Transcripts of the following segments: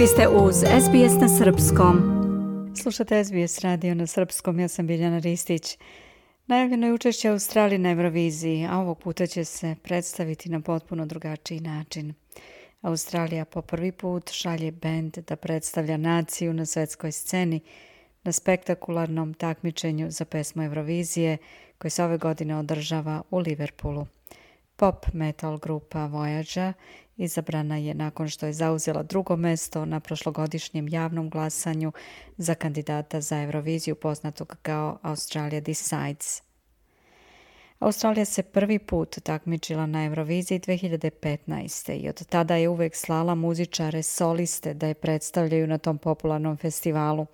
Vi ste uz SBS na Srpskom. Slušate SBS radio na Srpskom, ja sam Biljana Ristić. Najavljeno je učešće Australije na Euroviziji, a ovog puta će se predstaviti na potpuno drugačiji način. Australija po prvi put šalje bend da predstavlja naciju na svetskoj sceni na spektakularnom takmičenju za pesmu Eurovizije koje se ove godine održava u Liverpoolu. Pop metal grupa Voyager izabrana je nakon što je zauzela drugo mesto na prošlogodišnjem javnom glasanju za kandidata za Euroviziju poznatog kao Australia Decides. Australija se prvi put takmičila na Euroviziji 2015. i od tada je uvek slala muzičare soliste da je predstavljaju na tom popularnom festivalu.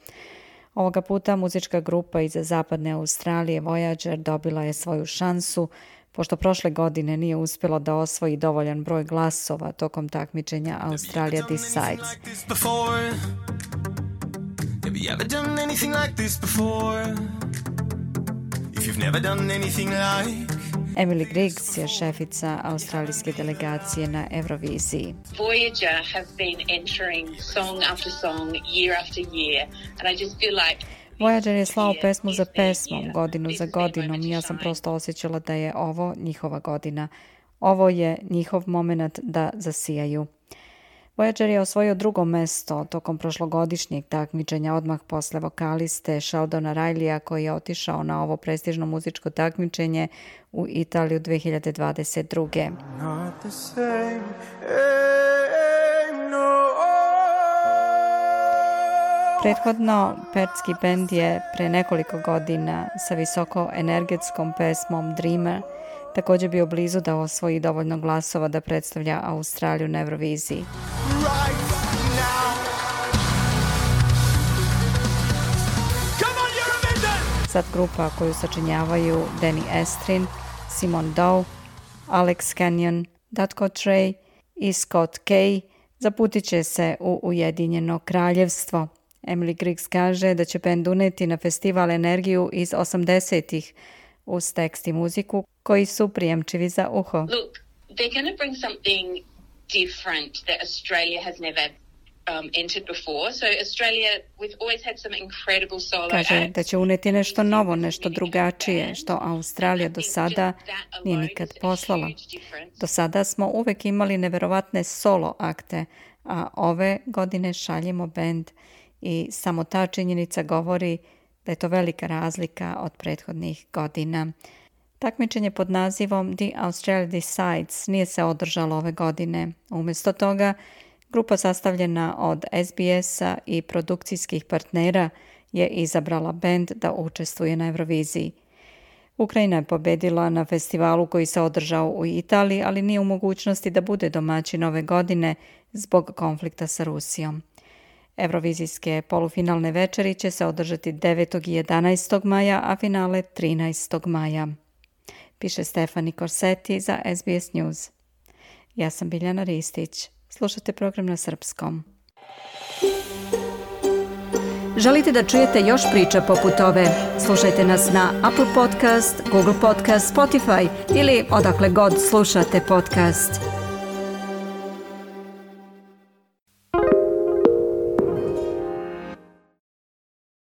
Ovoga puta muzička grupa iz zapadne Australije Voyager dobila je svoju šansu Pošto prošle godine nije uspjelo da osvoji dovoljan broj glasova tokom takmičenja Australia Decides. Emily Griggs je šefica australijske delegacije na Euroviziji. Voyager have been entering song after song, year after year, and I just feel like Voyager je slao pesmu za pesmom, godinu za godinom i ja sam prosto osjećala da je ovo njihova godina. Ovo je njihov moment da zasijaju. Voyager je osvojio drugo mesto tokom prošlogodišnjeg takmičenja odmah posle vokaliste Sheldona Rajlija koji je otišao na ovo prestižno muzičko takmičenje u Italiju 2022. Prethodno, Pertski bend je pre nekoliko godina sa visoko energetskom pesmom Dreamer također bio blizu da osvoji dovoljno glasova da predstavlja Australiju na Euroviziji. Sad grupa koju sačinjavaju Danny Estrin, Simon Dow, Alex Canyon, Datko Trey i Scott Kay zaputit će se u Ujedinjeno kraljevstvo. Emily Griggs kaže da će bend uneti na festival energiju iz 80-ih uz tekst i muziku koji su prijemčivi za uho. Look, Kaže da će uneti nešto novo, nešto drugačije, što Australija do sada nije nikad poslala. Do sada smo uvek imali neverovatne solo akte, a ove godine šaljemo bend i samo ta činjenica govori da je to velika razlika od prethodnih godina. Takmičenje pod nazivom The Australia Decides nije se održalo ove godine. Umjesto toga, grupa sastavljena od SBS-a i produkcijskih partnera je izabrala bend da učestvuje na Euroviziji. Ukrajina je pobedila na festivalu koji se održao u Italiji, ali nije u mogućnosti da bude domaćin ove godine zbog konflikta sa Rusijom. Eurovizijske polufinalne večeri će se održati 9. i 11. maja, a finale 13. maja. Piše Stefani Korseti za SBS News. Ja sam Biljana Ristić. slušajte program na srpskom. Želite da čujete još priča poput ove? Slušajte nas na Apple Podcast, Google Podcast, Spotify ili odakle god slušate podcast.